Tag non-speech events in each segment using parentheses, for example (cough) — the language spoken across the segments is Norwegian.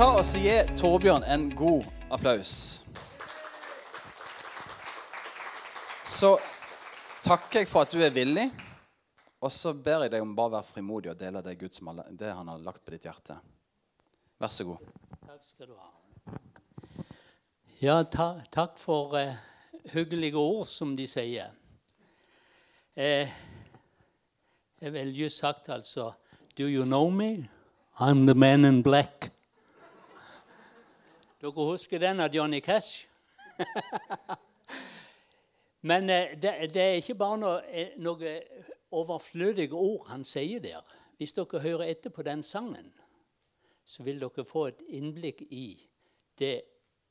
ta oss og gi Torbjørn en god applaus? Så takker jeg for at du er villig, og så ber jeg deg om bare å være frimodig og dele det, Gud som har, det han har lagt på ditt hjerte. Vær så god. Takk skal du ha. Ja, ta, takk for eh, hyggelige ord, som de sier. Eh, jeg ville jo sagt altså Do you know me? I'm the man in black. Dere husker den av Johnny Cash? (laughs) Men eh, det, det, er ikke bare noe, eh, noe overflødige ord han sier der. Hvis dere hører etter på den sangen, så vil dere få et innblikk i det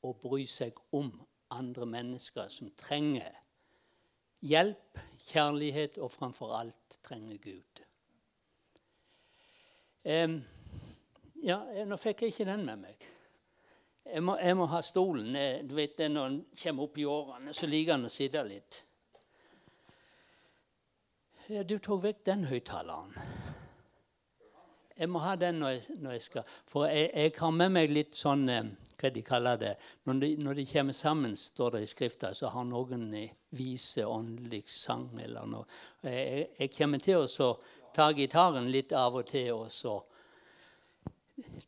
å bry seg om andre mennesker som trenger hjelp, kjærlighet og framfor alt trenger Gud. Um, ja, nå fikk jeg ikke den med meg. Jeg må, jeg må ha stolen. Du vet, Når en kommer opp i årene, så liker han å sitte litt. Ja, du tok vekk den høyttaleren. Jeg må ha den når jeg, når jeg skal For jeg, jeg, har med meg litt sånn eh, Hva de kaller det Når de, når de kommer sammen, står det i Skrifta, så har noen vise åndelig sang eller noe. Jeg, jeg kommer til å ta gitaren litt av og til og så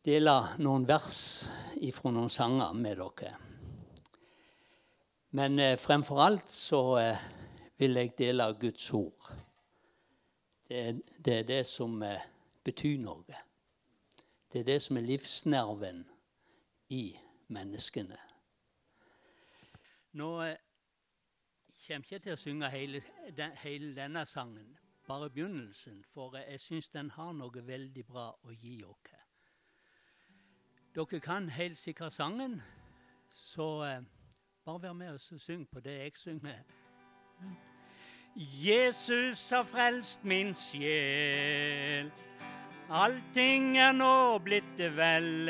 dele noen vers ifra noen sanger med dere. Men eh, fremfor alt så eh, vil jeg dele Guds ord. Det, det er det som eh, betyr noe. Det er det som er livsnerven i menneskene. Nå kommer jeg ikke til å synge hele, den, hele denne sangen, bare begynnelsen, for jeg syns den har noe veldig bra å gi oss. Dere kan helt sikkert sangen, så eh, bare vær med oss og syng på det jeg synger. Jesus har frelst min sjel. Allting er nå blitt det vel.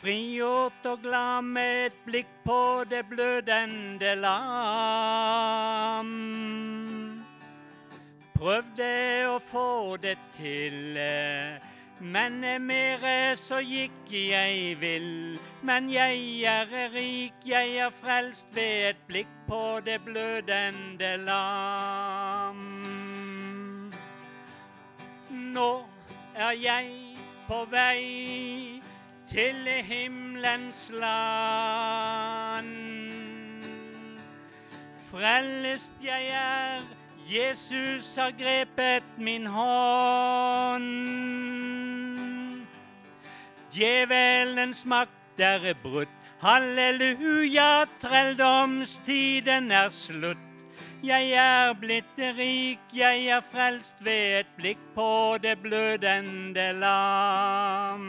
Frigjort og glad med et blikk på det blødende lam. Prøvde å få det til men mere så gikk jeg vill. Men jeg er rik, jeg er frelst ved et blikk på det blødende lam. Nå er jeg på vei til himmelens land. Frelst jeg er, Jesus har grepet min hånd. Djevelens makt er brutt. Halleluja, trelldomstiden er slutt. Jeg er blitt rik, jeg er frelst ved et blikk på det blødende lam.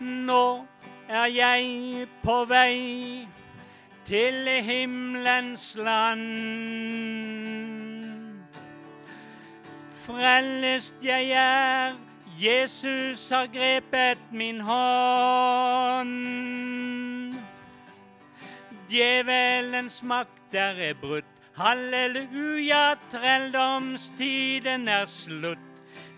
Nå er jeg på vei til himmelens land. Frelst jeg er, Jesus har grepet min hånd. Djevelens makt er brutt. Halleluja, trelldomstiden er slutt.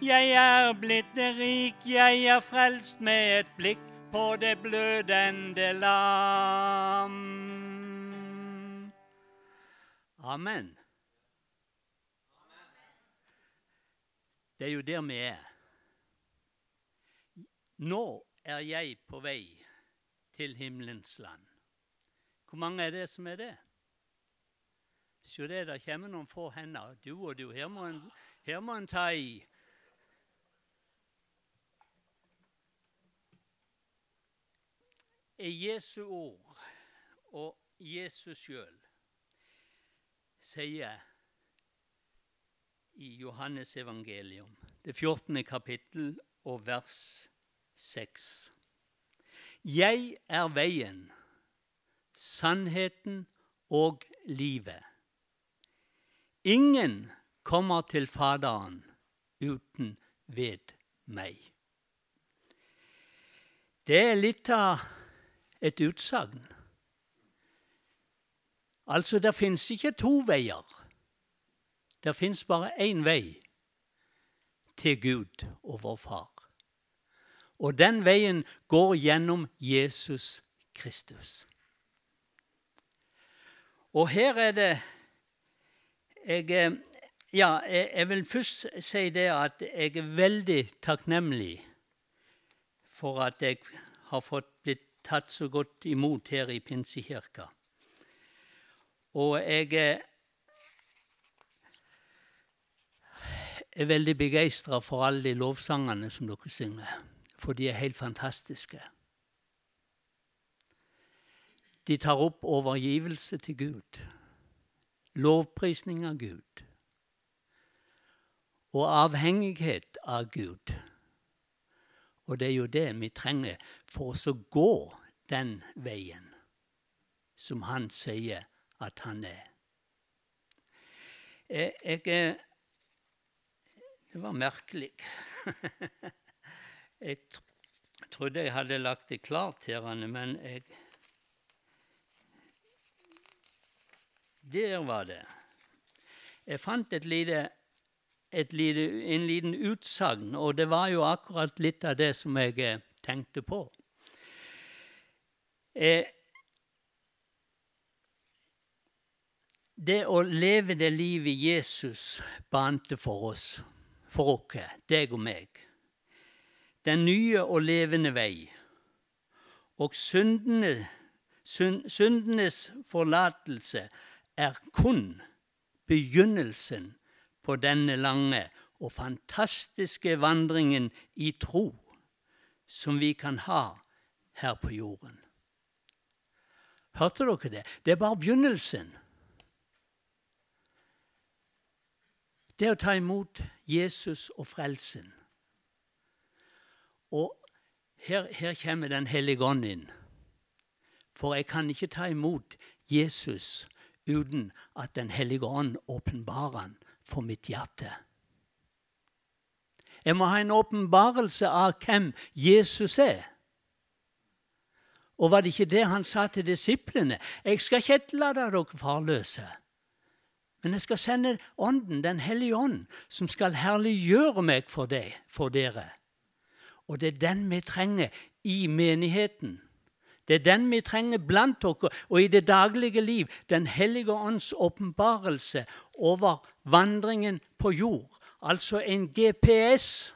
Jeg er blitt rik, jeg er frelst med et blikk på det blødende lam. Amen. Det er jo der vi er. Nå er jeg på vei til himmelens land. Hvor mange er det som er det? Se det, der kommer noen få hender. Du og du. Her må en, her må en ta i. I Jesu ord og Jesus sjøl sier i Johannes evangelium, det 14. kapittel og vers 6. Jeg er veien, sannheten og livet. Ingen kommer til Faderen uten ved meg. Det er litt av et utsagn. Altså, det fins ikke to veier. Det fins bare én vei til Gud og vår Far. Og den veien går gjennom Jesus Kristus. Og her er det jeg, eh, ja, jeg vil først si det at jeg er veldig takknemlig for at jeg har fått blitt tatt så godt imot her i Pinsekirka. Og jeg eh, er veldig begeistra for alle de lovsangene som dere synger, for de er helt fantastiske. De tar opp overgivelse til Gud, lovprisning av Gud og avhengighet av Gud. Og det er jo det vi trenger for oss å gå den veien som han sier at han er. Jeg, jeg Det var merkelig. (laughs) jeg trodde jeg hadde lagt det klart til henne, men jeg Der var det. Jeg fant et lite, et lite, en liten utsagn, og det var jo akkurat litt av det som jeg eh, tenkte på. Eh, det å leve det livet Jesus bante for oss, for oss, deg og meg, den nye og levende vei, og syndene, syndenes forlatelse er kun begynnelsen på denne lange og fantastiske vandringen i tro som vi kan ha her på jorden. Hørte dere det? Det er bare begynnelsen. Det er å ta imot Jesus og frelsen. Og her, her kommer Den hellige ånd inn. For jeg kan ikke ta imot Jesus uten at Den hellige ånd åpenbarer han for mitt hjerte. Jeg må ha en åpenbarelse av hvem Jesus er. Og var det ikke det han sa til disiplene? Jeg skal ikke etterlate dere farløse. Men jeg skal sende Ånden, Den hellige ånd, som skal herliggjøre meg for, deg, for dere. Og det er den vi trenger i menigheten. Det er den vi trenger blant dere og i det daglige liv. Den hellige ånds åpenbarelse over vandringen på jord. Altså en GPS.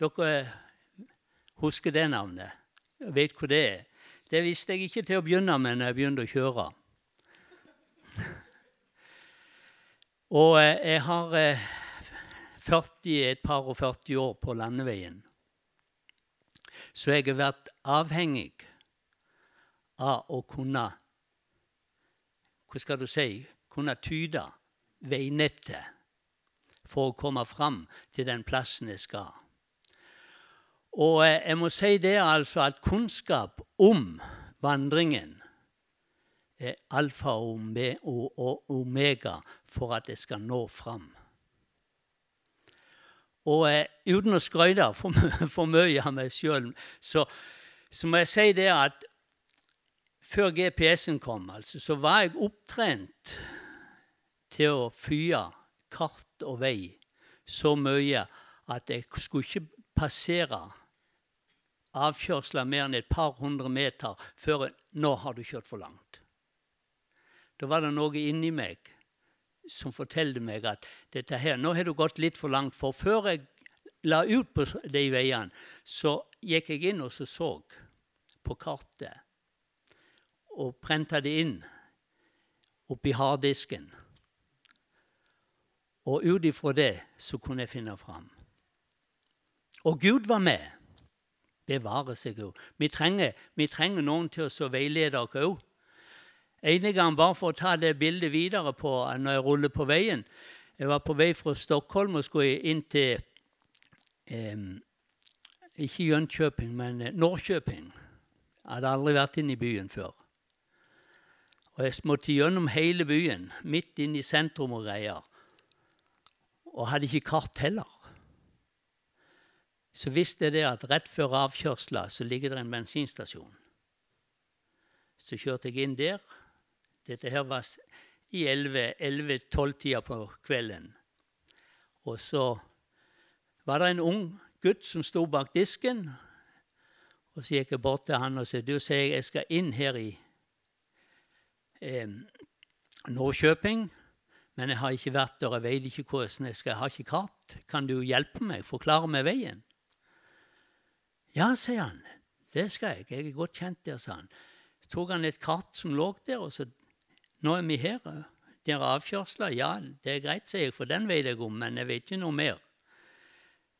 Dere husker det navnet? Vet hvor det er? Det visste jeg ikke til å begynne med når jeg begynte å kjøre. Og eh, jeg har 40, eh, et par og 40 år på landeveien. Så jeg har vært avhengig av å kunne Hva skal du si? Kunne tyde veinettet for å komme fram til den plassen jeg skal. Og eh, jeg må si det altså at kunnskap om vandringen er alfa og omega for at jeg skal nå fram. Og eh, uten å skryte for, for, mye av meg sjøl, så, så, må jeg si det at før GPS-en kom, altså, så var jeg opptrent til å fye kart og vei så mye at jeg skulle ikke passere avkjørsler mer enn et par hundre meter før Nå har du kjørt for langt. Da var det noe inni meg som fortalte meg at dette her, nå har du gått litt for langt. For før jeg la ut på de veiene, så gikk jeg inn og så, så på kartet og prenta det inn oppi harddisken. Og ut ifra det så kunne jeg finne fram. Og Gud var med. Bevare seg Gud. Vi, vi, trenger noen til å veilede oss òg. En gang, bare for å ta det bildet videre på når jeg ruller på veien Jeg var på vei fra Stockholm og skulle inn til eh, Ikke Jönköping, men Norrköping. Jeg hadde aldri vært inne i byen før. Og jeg måtte gjennom hele byen, midt inn i sentrum og greier. Og hadde ikke kart heller. Så visste jeg det at rett før avkjørsla så ligger det en bensinstasjon. Så kjørte jeg inn der. Dette her var i 11-12-tida på kvelden. Og så var det en ung gutt som sto bak disken. Og så gikk jeg bort til han og sa du sier jeg, jeg skal inn her i eh, Norrköping, men jeg har ikke vært der. Jeg vet ikke hvordan jeg skal. Jeg har ikke kart. Kan du hjelpe meg? Forklare meg veien? Ja, sier han. Det skal jeg. Jeg er godt kjent der, sa han. Så tok han et kart som lå der, og så Nå er vi her. Der er avkjørsler. Ja, det er greit, sier jeg, for den vet jeg om, men jeg vet ikke noe mer.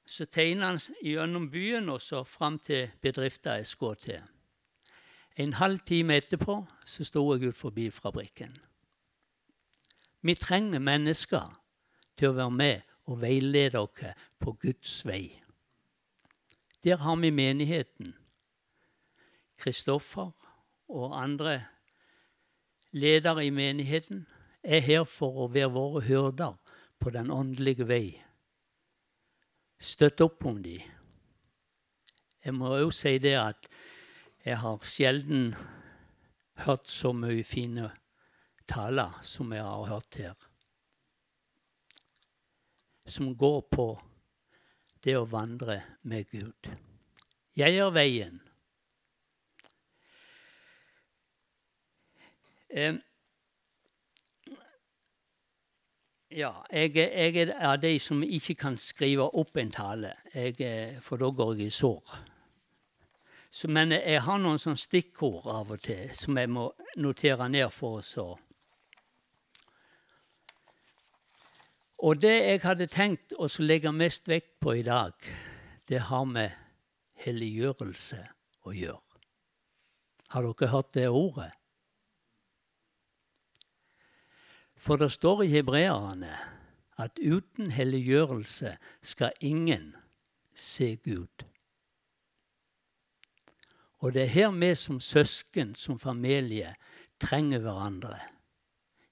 Så tegner han gjennom byen og så fram til bedriften jeg skulle til. En halv time etterpå så sto jeg ut forbi fabrikken. Vi trenger mennesker til å være med og veilede dere på Guds vei. Der har vi menigheten. Kristoffer og andre ledere i menigheten er her for å være våre hyrder på den åndelige vei. Støtt opp om dem. Jeg må òg si det at jeg har sjelden hørt så mye fine taler som jeg har hørt her. Som går på det å vandre med Gud. Jeg er veien. Eh, ja, jeg, jeg, er av de som ikke kan skrive opp en tale, jeg, for da går jeg i sår. Så, men jeg har noen sånne stikkord av og til som jeg må notere ned for oss. Og det jeg hadde tenkt å legge mest vekt på i dag, det har med helliggjørelse å gjøre. Har dere hørt det ordet? For det står i hebreerne at uten helliggjørelse skal ingen se Gud. Og det er her vi som søsken, som familie, trenger hverandre.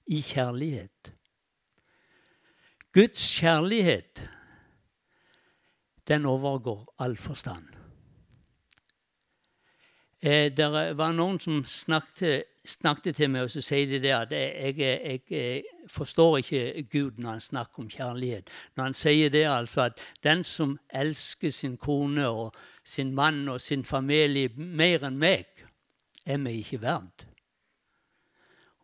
I kjærlighet. Guds kjærlighet, den overgår all forstand. Eh, det var noen som snakket, snakket til meg, og så sier de det at jeg, jeg, jeg, forstår ikke Gud når han snakker om kjærlighet. Når han sier det altså at den som elsker sin kone og sin mann og sin familie mer enn meg, er meg ikke verdt.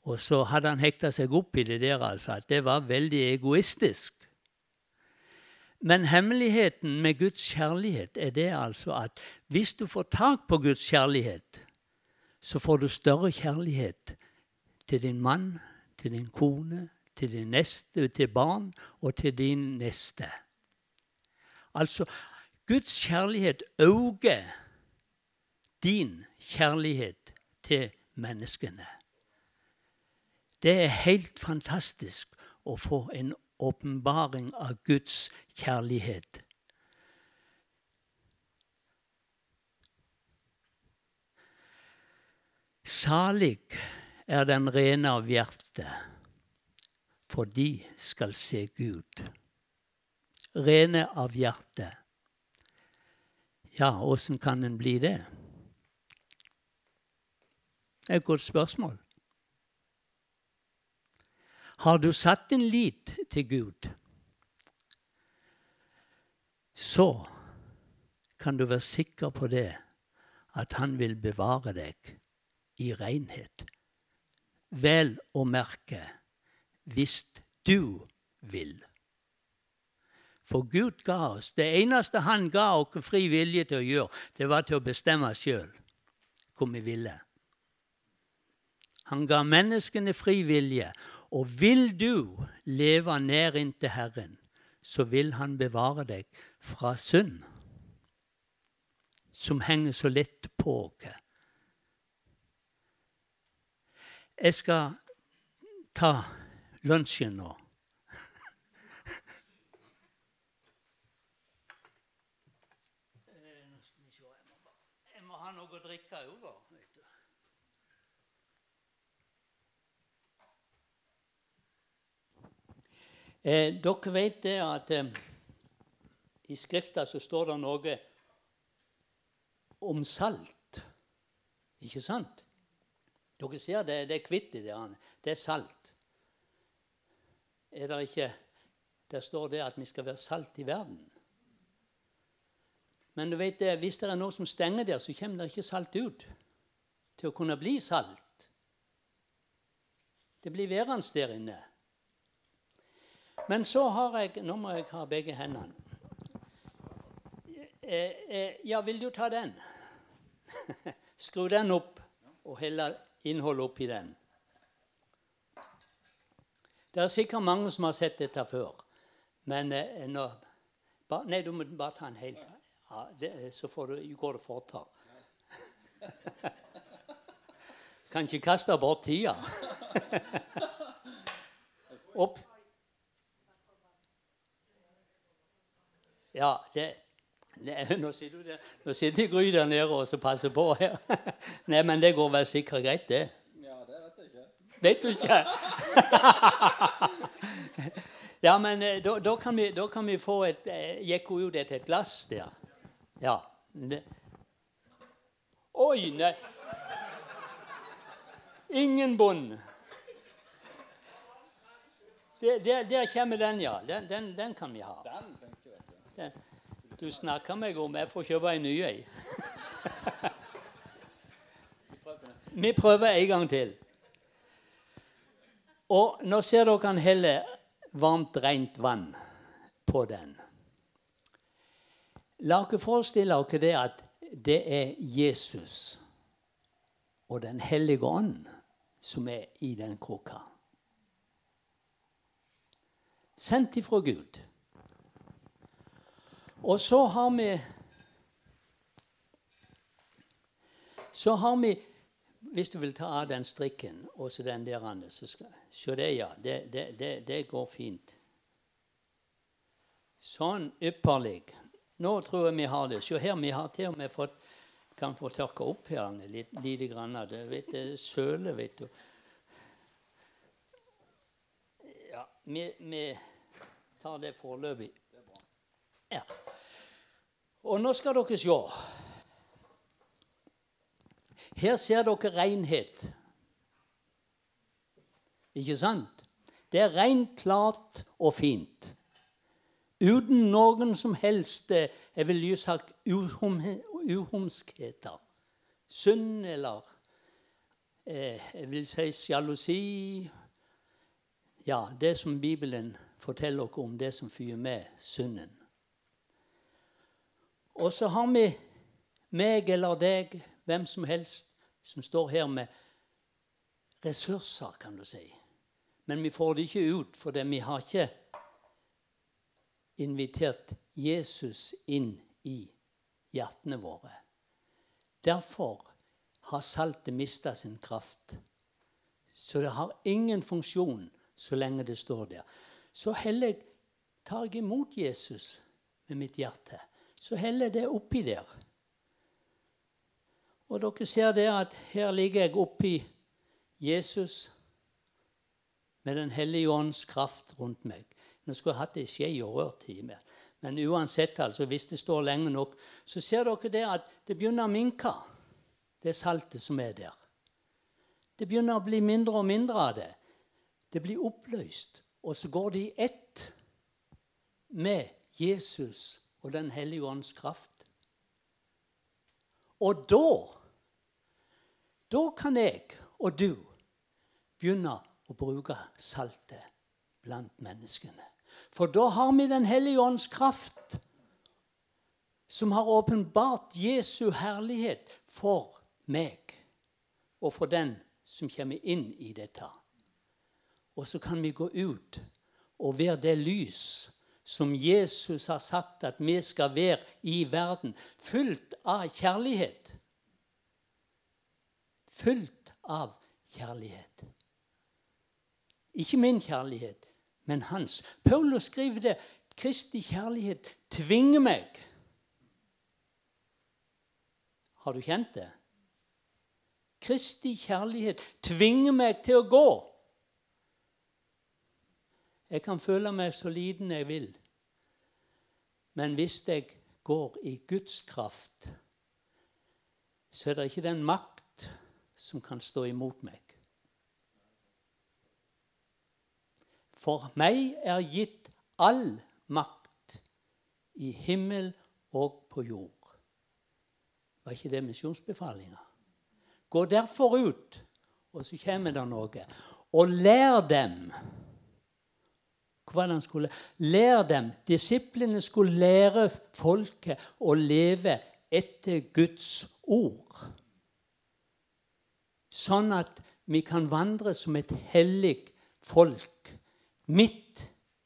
Og så hadde han hekta seg opp i det der, altså, at det var veldig egoistisk. Men hemmeligheten med Guds kjærlighet er det altså at hvis du får tak på Guds kjærlighet, så får du større kjærlighet til din mann, til din kone, til din neste, til barn og til din neste. Altså, Guds kjærlighet øker din kjærlighet til menneskene. Det er helt fantastisk å få en åpenbaring av Guds kjærlighet. Salig er den rene av hjerte, for de skal se Gud. Rene av hjerte. Ja, åssen kan en bli det? Det er et godt spørsmål. Har du satt din lit til Gud, så kan du være sikker på det at han vil bevare deg i renhet. Vel å merke hvis du vil. For Gud ga oss Det eneste han ga oss fri vilje til å gjøre, det var til å bestemme sjøl hvor vi ville. Han ga menneskene fri vilje. Og vil du leve nær inntil Herren, så vil Han bevare deg fra synd, som henger så lett på oss. Jeg skal ta lunsjen nå. Eh, dere vet det at eh, i Skrifta så står det noe om salt. Ikke sant? Dere ser det, det er kvitt i det. Det er salt. Er det ikke Der står det at vi skal være salt i verden. Men du vet, hvis det er noe som stenger der, så kommer det ikke salt ut til å kunne bli salt. Det blir værende der inne. Men så har jeg Nå må jeg ha begge hendene. Eh, eh, ja, vil du ta den? (laughs) Skru den opp og helle innholdet oppi den. Det er sikkert mange som har sett dette før. Men eh, nå, ba, Nei, du må bare ta en hel. Ja, det, så får du, går det fortere. (laughs) kan ikke kaste bort tida. (laughs) Opp. Ja, det, nå sitter du der. Nå sitter Gry der nede og passer på her. (laughs) Nei, men det går vel sikkert greit, det. Ja, det vet jeg ikke. Vet du ikke? (laughs) ja, men eh, da, da, kan vi, da, kan vi, få et eh, Gikk hun jo det til et glass der? Ja. Oi, nei Ingen bunn. Der, der, der, kommer den, ja. Den, den, den kan vi ha. Den funker, vet du. Den. Du snakker meg om jeg får kjøpe en ny ei. Vi prøver en gang til. Og nå ser dere han heller varmt, rent vann på den. La dere forestille dere det at det er Jesus og Den hellige ånd som er i den krukka. Sendt ifra Gud. Og så har vi Så har vi Hvis du vil ta av den strikken og så den der andre, så skal, Se det, ja. Det, det, det, det går fint. Sånn ypperlig. Nå tror jeg vi har det. Se her, vi har til og med fått kan få tørke opp her litt, lite grann. Det, vet du, søle, vet du. Ja, vi, vi tar det foreløpig. Ja. Og nå skal dere se. Her ser dere renhet. Ikke sant? Det er rent, klart og fint. Uten noen som helst eh, jeg vil jo sagt uhum, uhumskheter. Synd eller eh, jeg vil si sjalusi. Ja, det som Bibelen forteller oss om, det som fyrer med synden. Og så har vi meg eller deg, hvem som helst, som står her med ressurser, kan du si. Men vi får det ikke ut, fordi vi har ikke invitert Jesus inn i hjertene våre. Derfor har saltet mista sin kraft. Så det har ingen funksjon så lenge det står der. Så heller tar jeg imot Jesus med mitt hjerte så heller det oppi der. Og dere ser det at her ligger jeg oppi Jesus med Den hellige ånds kraft rundt meg. Nå skulle jeg hatt ei skje og rørt i meg. Men uansett, altså, hvis det står lenge nok, så ser dere det at det begynner å minke, det saltet som er der. Det begynner å bli mindre og mindre av det. Det blir oppløst. Og så går det i ett med Jesus og Den hellige ånds kraft. Og da Da kan jeg og du begynne å bruke saltet blant menneskene. For da har vi Den hellige ånds kraft, som har åpenbart Jesu herlighet for meg og for den som kommer inn i dette. Og så kan vi gå ut og være det lys som Jesus har sagt at vi skal være i verden. Fullt av kjærlighet. Fullt av kjærlighet. Ikke min kjærlighet, men hans. Paulus skriver det. Kristi kjærlighet tvinger meg. Har du kjent det? Kristi kjærlighet tvinger meg til å gå. Jeg kan føle meg så liten jeg vil. Men hvis jeg går i Guds kraft, så er det ikke den makt som kan stå imot meg. For meg er gitt all makt i himmel og på jord. Var ikke det misjonsbefalinga? Gå derfor ut, og så kommer det noe. Og lær dem hva han skulle lære dem. Disiplene skulle lære folket å leve etter Guds ord. Sånn at vi kan vandre som et hellig folk midt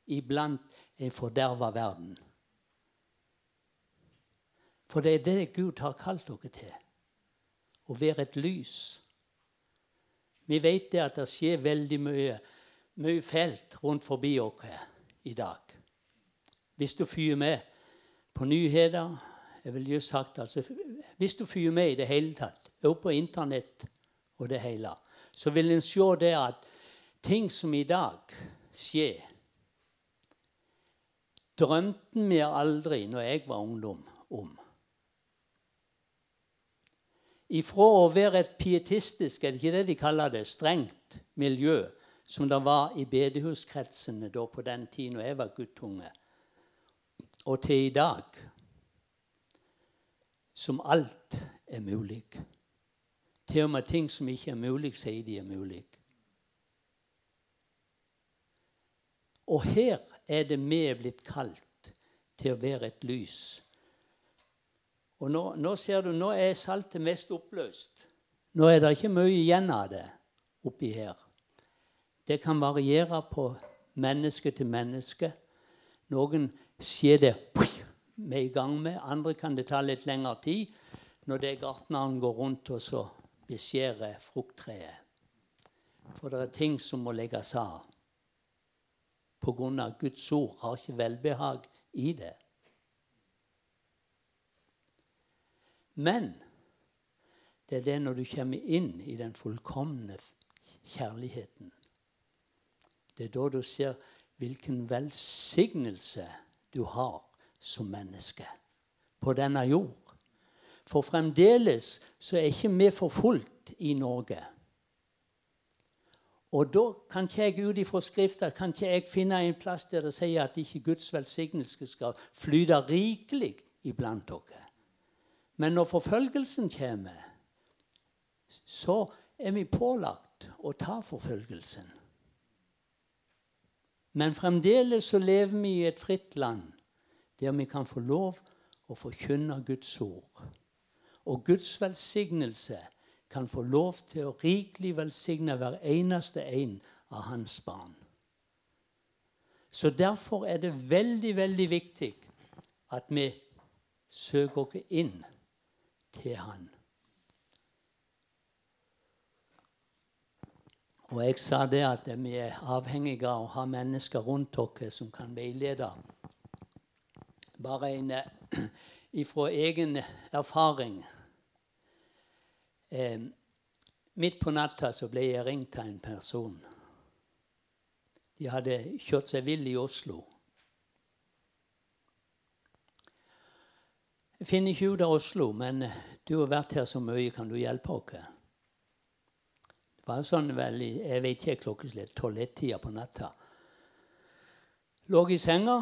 iblant en forderva verden. For det er det Gud har kalt dere til. Å være et lys. Vi vet det at det skjer veldig mye mye felt rundt forbi oss i dag. Hvis du fyrer med på nyheter jeg vil just sagt, altså, Hvis du fyrer med i det hele tatt, også på Internett og det hele, så vil en se det at ting som i dag skjer Drømte vi aldri, når jeg var ungdom, om. Ifra å være et pietistisk, er det ikke det de kaller det, strengt miljø, som det var i bedehuskretsene da på den tiden jeg var guttunge, og til i dag, som alt er mulig. Til og med ting som ikke er mulig, sier de er mulig. Og her er det vi er blitt kalt til å være et lys. Og nå, nå ser du, nå er saltet mest oppløst. Nå er det ikke mye igjen av det oppi her. Det kan variere på menneske til menneske. Noen skjer det med i gang med. Andre kan det ta litt lengre tid når det gartneren går rundt og så beskjærer frukttreet. For det er ting som må legges av. På grunn av Guds ord har ikke velbehag i det. Men det er det når du kommer inn i den fullkomne kjærligheten det er da du ser hvilken velsignelse du har som menneske på denne jord. For fremdeles så er ikke vi forfulgt i Norge. Og da kan ikke jeg ut ifra Skrifta kan ikke jeg finne en plass der det sier at ikke Guds velsignelse skal flyte rikelig iblant dere. Men når forfølgelsen kommer, så er vi pålagt å ta forfølgelsen. Men fremdeles så lever vi i et fritt land der vi kan få lov å forkynne Guds ord. Og Guds velsignelse kan få lov til å rikelig velsigne hver eneste en av hans barn. Så derfor er det veldig, veldig viktig at vi søker oss inn til Han. Og jeg sa det at vi er avhengige av å ha mennesker rundt oss som kan veilede. Bare en (clears throat) ifra egen erfaring. Eh, midt på natta så ble jeg ringt av en person. De hadde kjørt seg vill i Oslo. Jeg finner ikke ut av Oslo, men du har vært her så mye. Kan du hjelpe oss? Var sånn vel jeg vet ikke klokkeslett, tolv-ett-tida på natta. Lå i senga,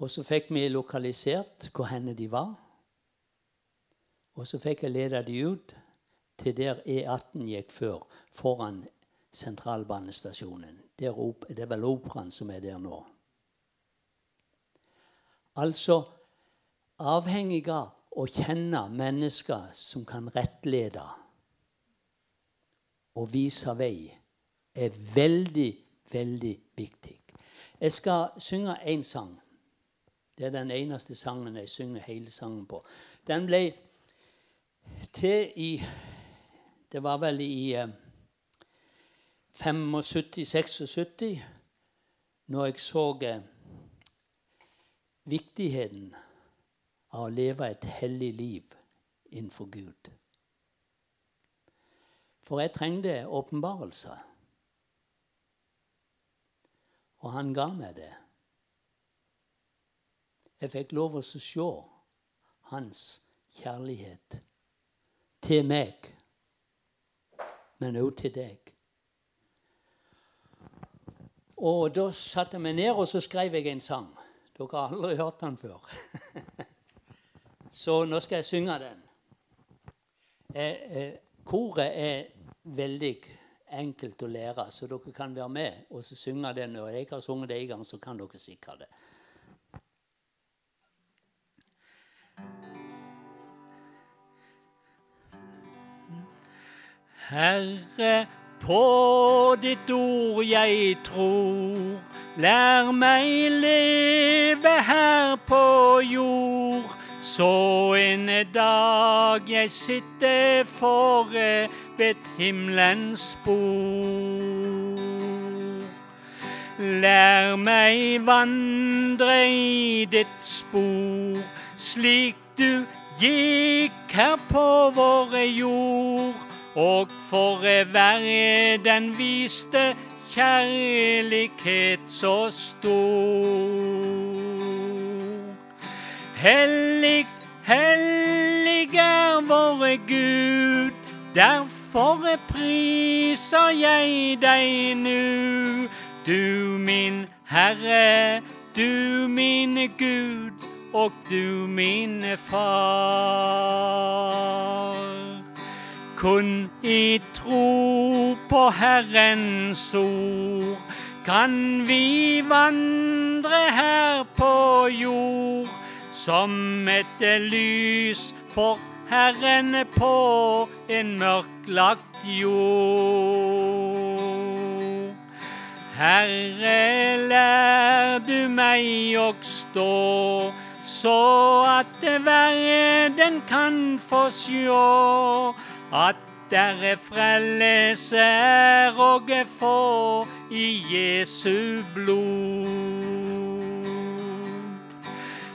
og så fikk vi lokalisert hvor henne de var. Og så fikk jeg leda de ut til der E18 gikk før, foran sentralbanestasjonen. det er vel Operaen som er der nå. Altså avhengig av å kjenne mennesker som kan rettlede å vise vei er veldig, veldig viktig. Jeg skal synge én sang. Det er den eneste sangen jeg synger hele sangen på. Den ble til i Det var vel i eh, 75-76, når jeg så eh, viktigheten av å leve et hellig liv innenfor Gud. For jeg trengte åpenbarelse. Og han ga meg det. Jeg fikk lov å se hans kjærlighet til meg, men òg til deg. Og Da satte jeg meg ned og så skrev jeg en sang. Dere har aldri hørt den før. (laughs) Så nå skal jeg synge den. Eh, eh, koret er veldig enkelt å lære, så dere kan være med og så synge det Når jeg har sunget det en gang, så kan dere sikre det. Herre, på ditt ord jeg tror. Lær meg leve her på jord. Så en dag jeg sitter fore ved himmelens spor. Lær meg vandre i ditt spor, slik du gikk her på våre jord og for verden viste kjærlighet så stor. Hellig, hellig er våre Gud, derfor priser jeg deg nu. Du min Herre, du min Gud, og du min Far kun i tro på Herrens ord kan vi vandre her på jord som et lys for Herren på en mørklagt jord. Herre, lær du meg å stå, så at verden kan få sjå at der er frelse er og få i Jesu blod.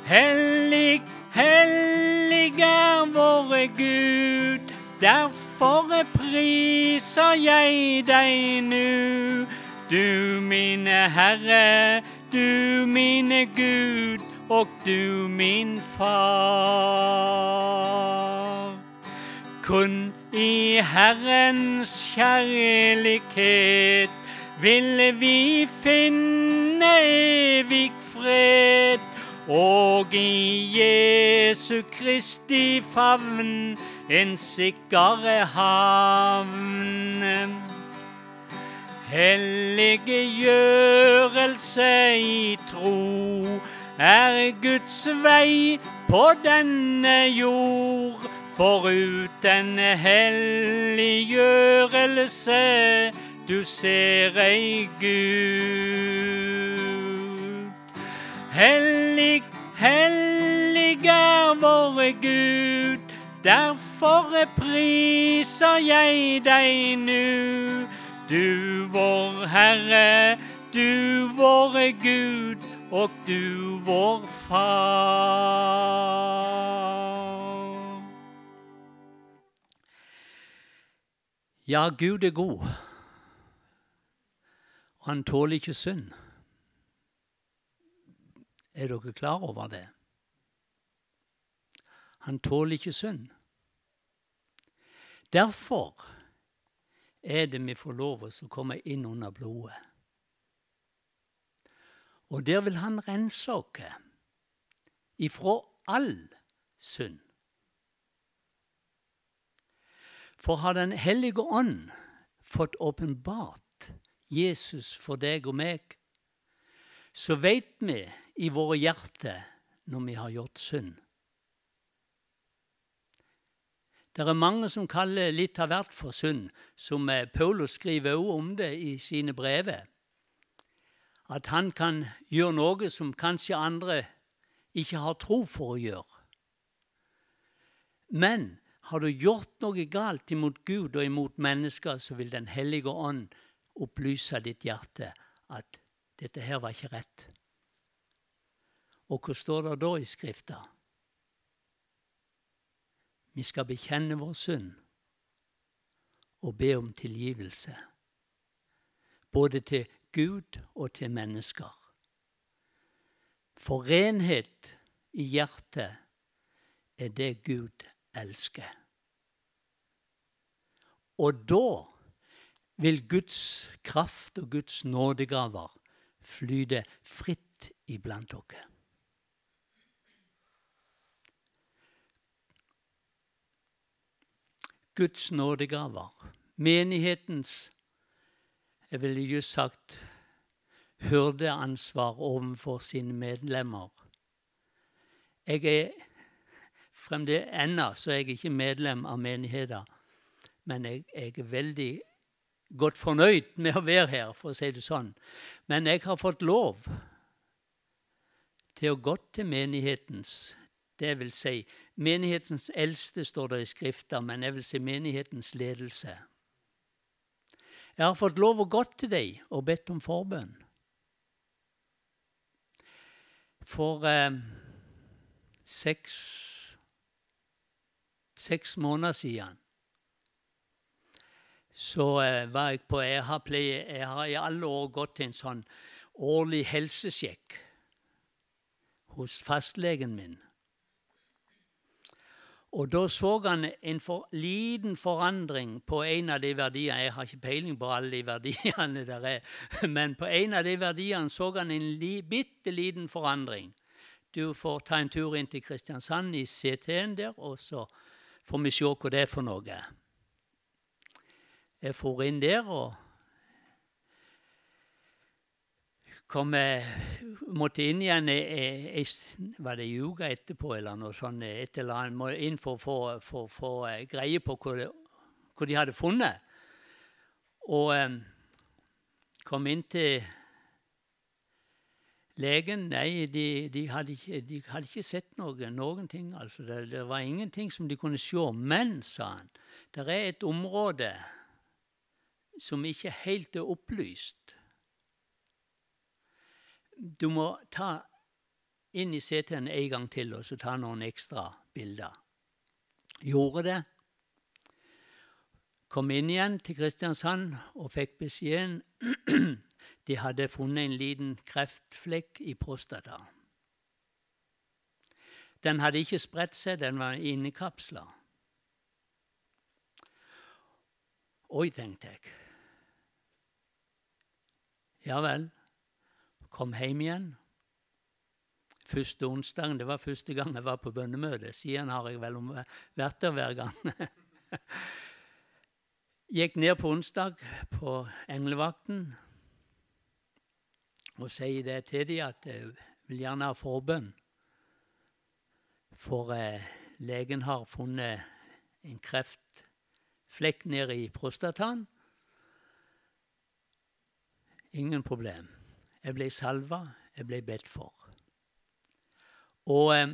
Hellig, hellig er våre Gud, derfor priser jeg deg nu. Du mine Herre, du mine Gud, og du min Far. Kun i Herrens kjærlighet vil vi finne evig fred. Og i Jesu Kristi favn en sikker havn. Helliggjørelse i tro er Guds vei på denne jord Foruten helliggjørelse du ser ei Gud. Hellig, hellig er våre Gud, derfor priser jeg deg nu. Du vår Herre, du våre Gud, og du vår Far. Ja, Gud er god, og han tåler ikke synd. Er dere klar over det? Han tåler ikke synd. Derfor er det vi får lov å komme inn under blodet. Og der vil han rense oss ifra all synd. For har Den hellige ånd fått åpenbart Jesus for deg og meg, så veit vi i våre hjerter når vi har gjort synd. Det er mange som kaller litt av hvert for synd, som eh, Paulus skriver også om det i sine brever. At han kan gjøre noe som kanskje andre ikke har tro for å gjøre. Men har du gjort noe galt imot Gud og imot mennesker, så vil Den hellige ånd opplyse ditt hjerte at dette her var ikke rett. Og hva står det da i Skrifta? Vi skal bekjenne vår synd og be om tilgivelse, både til Gud og til mennesker. For renhet i hjertet er det Gud elsker. Og da vil Guds kraft og Guds nådegaver flyte fritt iblant dere. Guds nådegaver. Menighetens jeg ville just sagt hyrdeansvar overfor sine medlemmer. Jeg er fremdeles ennå så er jeg ikke medlem av menigheten, men jeg, jeg, er veldig godt fornøyd med å være her, for å si det sånn. Men jeg har fått lov til å gå til menighetens det vil si menighetens eldste, står det i Skrifta, men jeg vil si menighetens ledelse. Jeg har fått lov å gå til deg og bedt om forbønn. For eh, seks, seks måneder siden så eh, var jeg på jeg har, pleie, jeg har i alle år gått til en sånn årlig helsesjekk hos fastlegen min. Og da så han en for liten forandring på en av de verdiene Jeg har ikke peiling på alle de verdiene der er, men på en av de verdiene så han en li, bitte liten forandring. Du får ta en tur inn til Kristiansand i CT-en der, og så får vi se hva det er for noe. Jeg for inn der og kom jeg, måtte inn igjen var det ei uke etterpå eller noe sånt. Et eller annet, inn for å få eh, greie på hva, hvor, de hadde funnet. Og um, kom inn til legen. Nei, de, de, hadde, ikke, de hadde, ikke, sett noe, noen ting. Altså, det, det, var ingenting som de kunne se. Men, sa han, det er et område som ikke helt er opplyst du må ta inn i CT-en en gang til og så ta noen ekstra bilder. Gjorde det. Kom inn igjen til Kristiansand og fikk beskjeden (clears throat) de hadde funnet en liten kreftflekk i prostata. Den hadde ikke spredt seg, den var innekapsla. Oi, tenkte jeg. Ja vel kom hjem igjen. Første onsdagen, det var første gang jeg var på bønnemøte. Siden har jeg vel vært der hver gang. (laughs) Gikk ned på onsdag på englevakten og sier det til dem at jeg vil gjerne ha forbønn. For eh, legen har funnet en kreftflekk nede i prostataen. Ingen problem. Jeg ble salva, jeg ble bedt for. Og eh,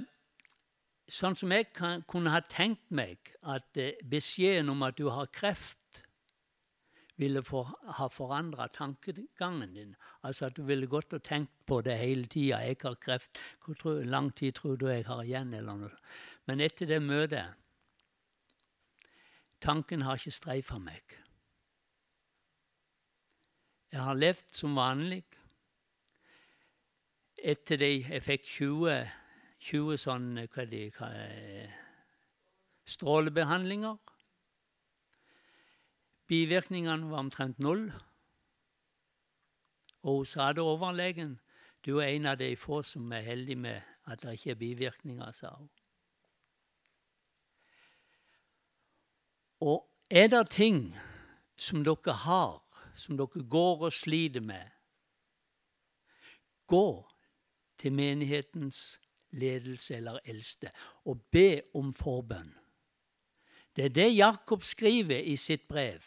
sånn som jeg kan, kunne ha tenkt meg at eh, beskjeden om at du har kreft, ville for, ha forandra tankegangen din. Altså at du ville gått og tenkt på det hele tida. 'Jeg har kreft. Hvor lang tid tror du jeg har igjen?' eller noe. Men etter det møtet Tanken har ikke streifa meg. Jeg har levd som vanlig etter de jeg fikk 20, 20 sånne hva de, hva, strålebehandlinger. Bivirkningene var omtrent null. Og hun sa det overlegen. Du er en av de få som er heldig med at det ikke er bivirkninger, sa hun. Og er det ting som dere har, som dere går og sliter med, gå til menighetens ledelse eller eldste og be om forbønn. Det er det Jakob skriver i sitt brev,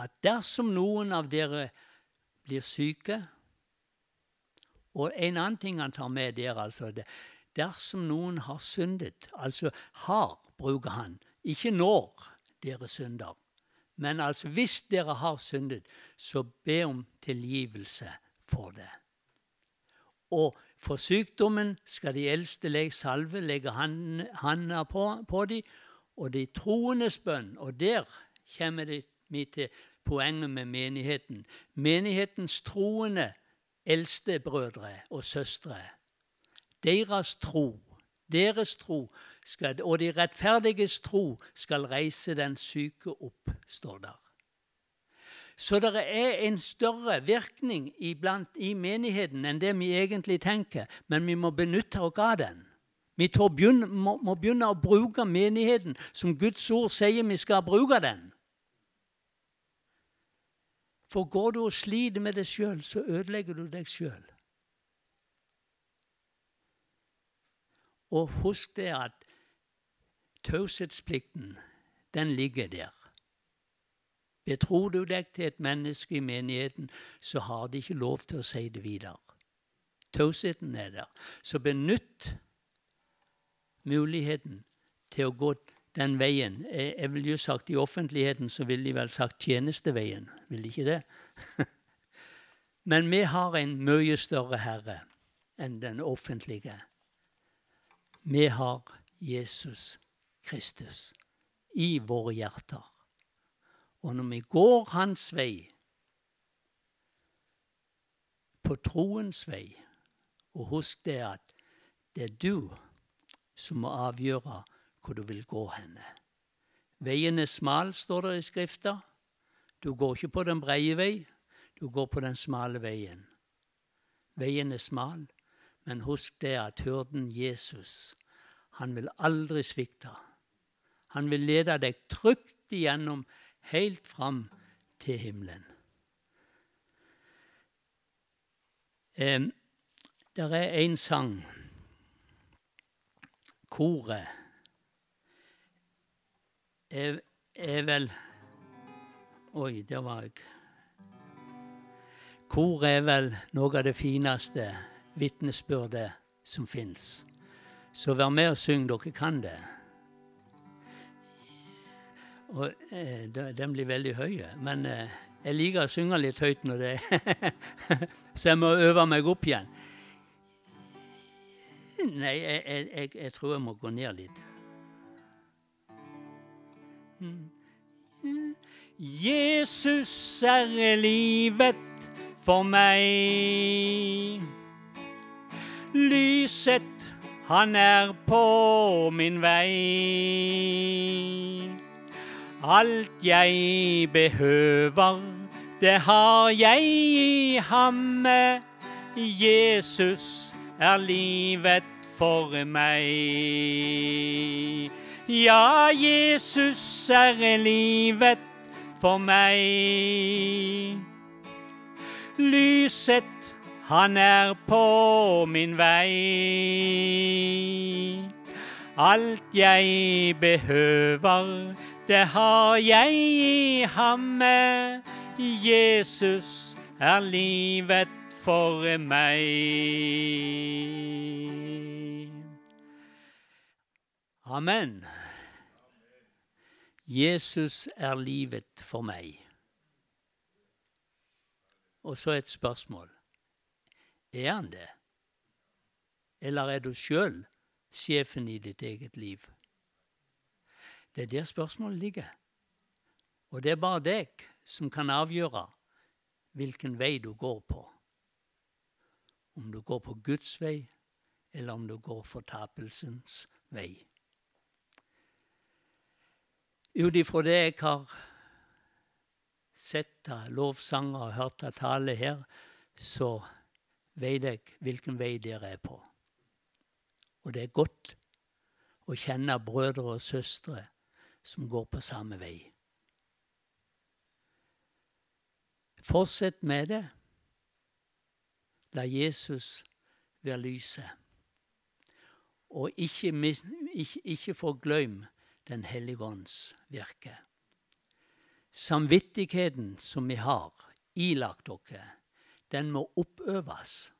at dersom noen av dere blir syke Og en annen ting han tar med der, altså det, Dersom noen har syndet Altså har, bruker han, ikke når dere synder. Men altså hvis dere har syndet, så be om tilgivelse for det. Og for sykdommen skal de eldste legge salve, legge handa på, på dem, og de troendes bønn. Og der kommer vi til poenget med menigheten. Menighetens troende eldste brødre og søstre. Deres tro, deres tro skal, og de rettferdiges tro skal reise den syke opp, står der. Så det er en større virkning iblant, i menigheten enn det vi egentlig tenker, men vi må benytte oss av den. Vi begynne, må, må, begynne å bruke menigheten som Guds ord sier vi skal bruke den. For går du og sliter med deg sjøl, så ødelegger du deg sjøl. Og husk det at taushetsplikten, den ligger der. Betror du deg til et menneske i menigheten, så har de ikke lov til å si det videre. Tausheten er der. Så benytt muligheten til å gå den veien. Jeg vil jo sagt I offentligheten så ville de vel sagt tjenesteveien. Vil de ikke det? (laughs) Men vi har en mye større Herre enn den offentlige. Vi har Jesus Kristus i våre hjerter. Og når vi går hans vei, på troens vei, og husk det at det er du som må avgjøre hvor du vil gå henne. Veien er smal, står det i Skrifta. Du går ikke på den breie vei, du går på den smale veien. Veien er smal, men husk det at hyrden Jesus, han vil aldri svikte. Han vil lede deg trygt igjennom, helt fram til himmelen. Eh, der er en sang, koret, er, er vel Oi, der var jeg. Koret er vel noe av det fineste vitnesbyrdet som fins. Så vær med og syng, dere kan det. Og eh, Den blir veldig høy, men eh, jeg liker å synge litt høyt når det er (laughs) Så jeg må øve meg opp igjen. Nei, jeg, jeg, jeg tror jeg må gå ned litt. Jesus er livet for meg. Lyset, han er på min vei. Alt jeg behøver, det har jeg i ham. Jesus er livet for meg. Ja, Jesus er livet for meg. Lyset, han er på min vei. Alt jeg behøver, det har jeg i ham. Jesus er livet for meg. Amen. Jesus er livet for meg. Og så et spørsmål. Er han det? Eller er du sjøl sjefen i ditt eget liv? Det er der spørsmålet ligger. Og det er bare deg som kan avgjøre hvilken vei du går på. Om du går på Guds vei, eller om du går fortapelsens vei. Ut ifra det jeg har sett av lovsanger og hørt av tale her, så vet jeg hvilken vei dere er på. Og det er godt å kjenne brødre og søstre som går på samme vei. Fortsett med det. La Jesus være lyset. Og ikke, ikke, ikke forglem den hellige ånds virke. Samvittigheten som vi har ilagt dere, den må oppøves.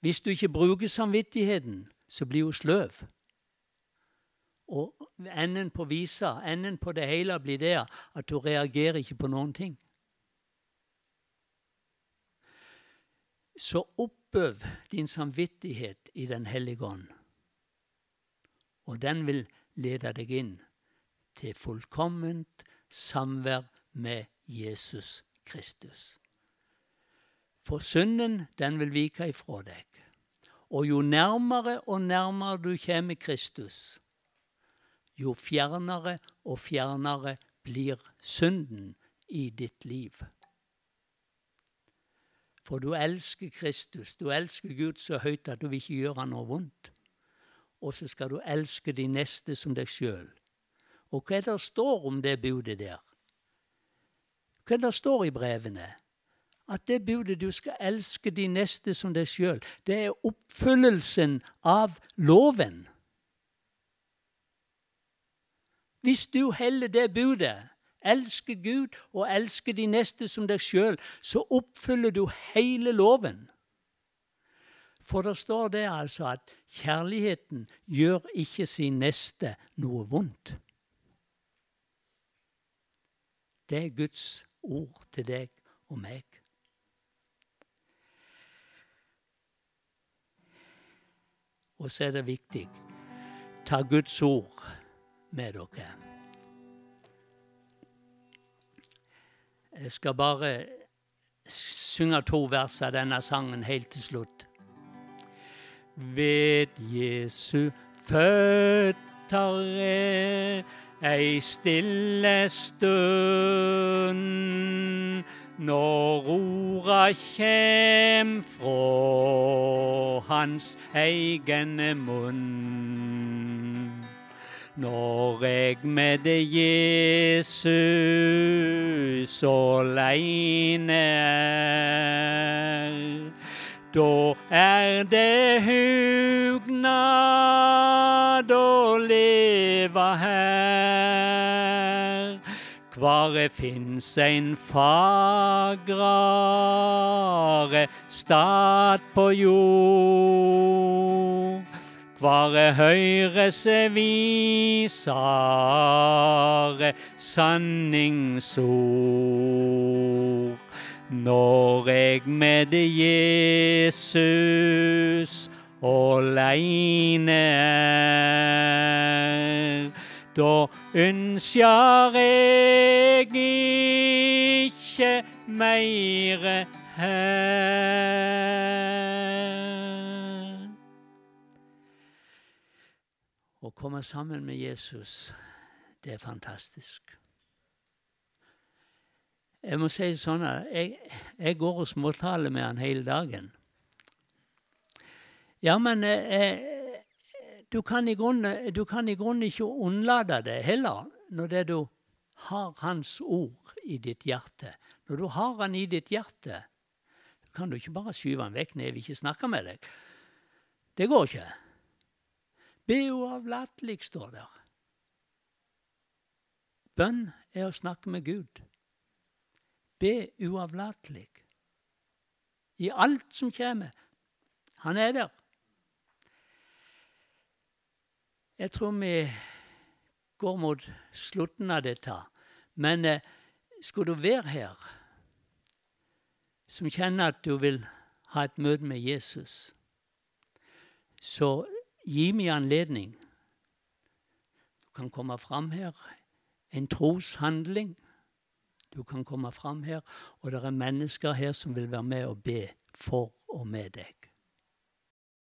Hvis du ikke bruker samvittigheten, så blir hun sløv. Og enden på visa, enden på det hele blir det at du reagerer ikke på noen ting. Så oppøv din samvittighet i Den hellige ånd. Og den vil lede deg inn til fullkomment samvær med Jesus Kristus. For synden, den vil vike ifra deg. Og jo nærmere og nærmere du kommer Kristus, jo fjernere og fjernere blir synden i ditt liv. For du elsker Kristus, du elsker Gud så høyt at du vil ikke gjøre ham noe vondt. og så skal du elske de neste som deg sjøl. Og hva er det står om det budet der? Hva er det står i brevene? At det budet du skal elske de neste som deg sjøl, det er oppfyllelsen av loven. Hvis du heller det budet, elsker Gud og elsker de neste som deg sjøl, så oppfyller du hele loven. For det står det altså at kjærligheten gjør ikke sin neste noe vondt. Det er Guds ord til deg og meg. Og så er det viktig ta Guds ord med dere. Jeg skal bare synge to vers av denne sangen helt til slutt ved Jesu føtter ei stille stund. Når orda kjem fra hans egen munn. Når jeg med Jesus åleine er da er det hugnad å leve her. Kvare fins ein fagrare stad på jord. Kvare høyres visare sanningsord. Når eg med Jesus åleine er, da ønskjer eg ikkje meire her. Komme sammen med Jesus, det er fantastisk. Jeg må si det sånn at jeg, jeg går og småtaler med han hele dagen. Ja, men eh, du, kan grunnen, du, kan i grunnen, ikke unnlate det heller, når det du har Hans ord i ditt hjerte. Når du har Han i ditt hjerte, kan du ikke bare skyve Han vekk når jeg vil ikke snakke med deg. Det går ikke. Be uavlatelig, står der. Bønn er å snakke med Gud. Be uavlatelig. I alt som kommer. Han er der. Jeg tror vi går mot slutten av dette. Men eh, skulle du være her, som kjenner at du vil ha et møte med Jesus, så gi meg anledning. Du kan komme fram her. En troshandling. Du kan komme fram her, og det er mennesker her som vil være med og be for og med deg.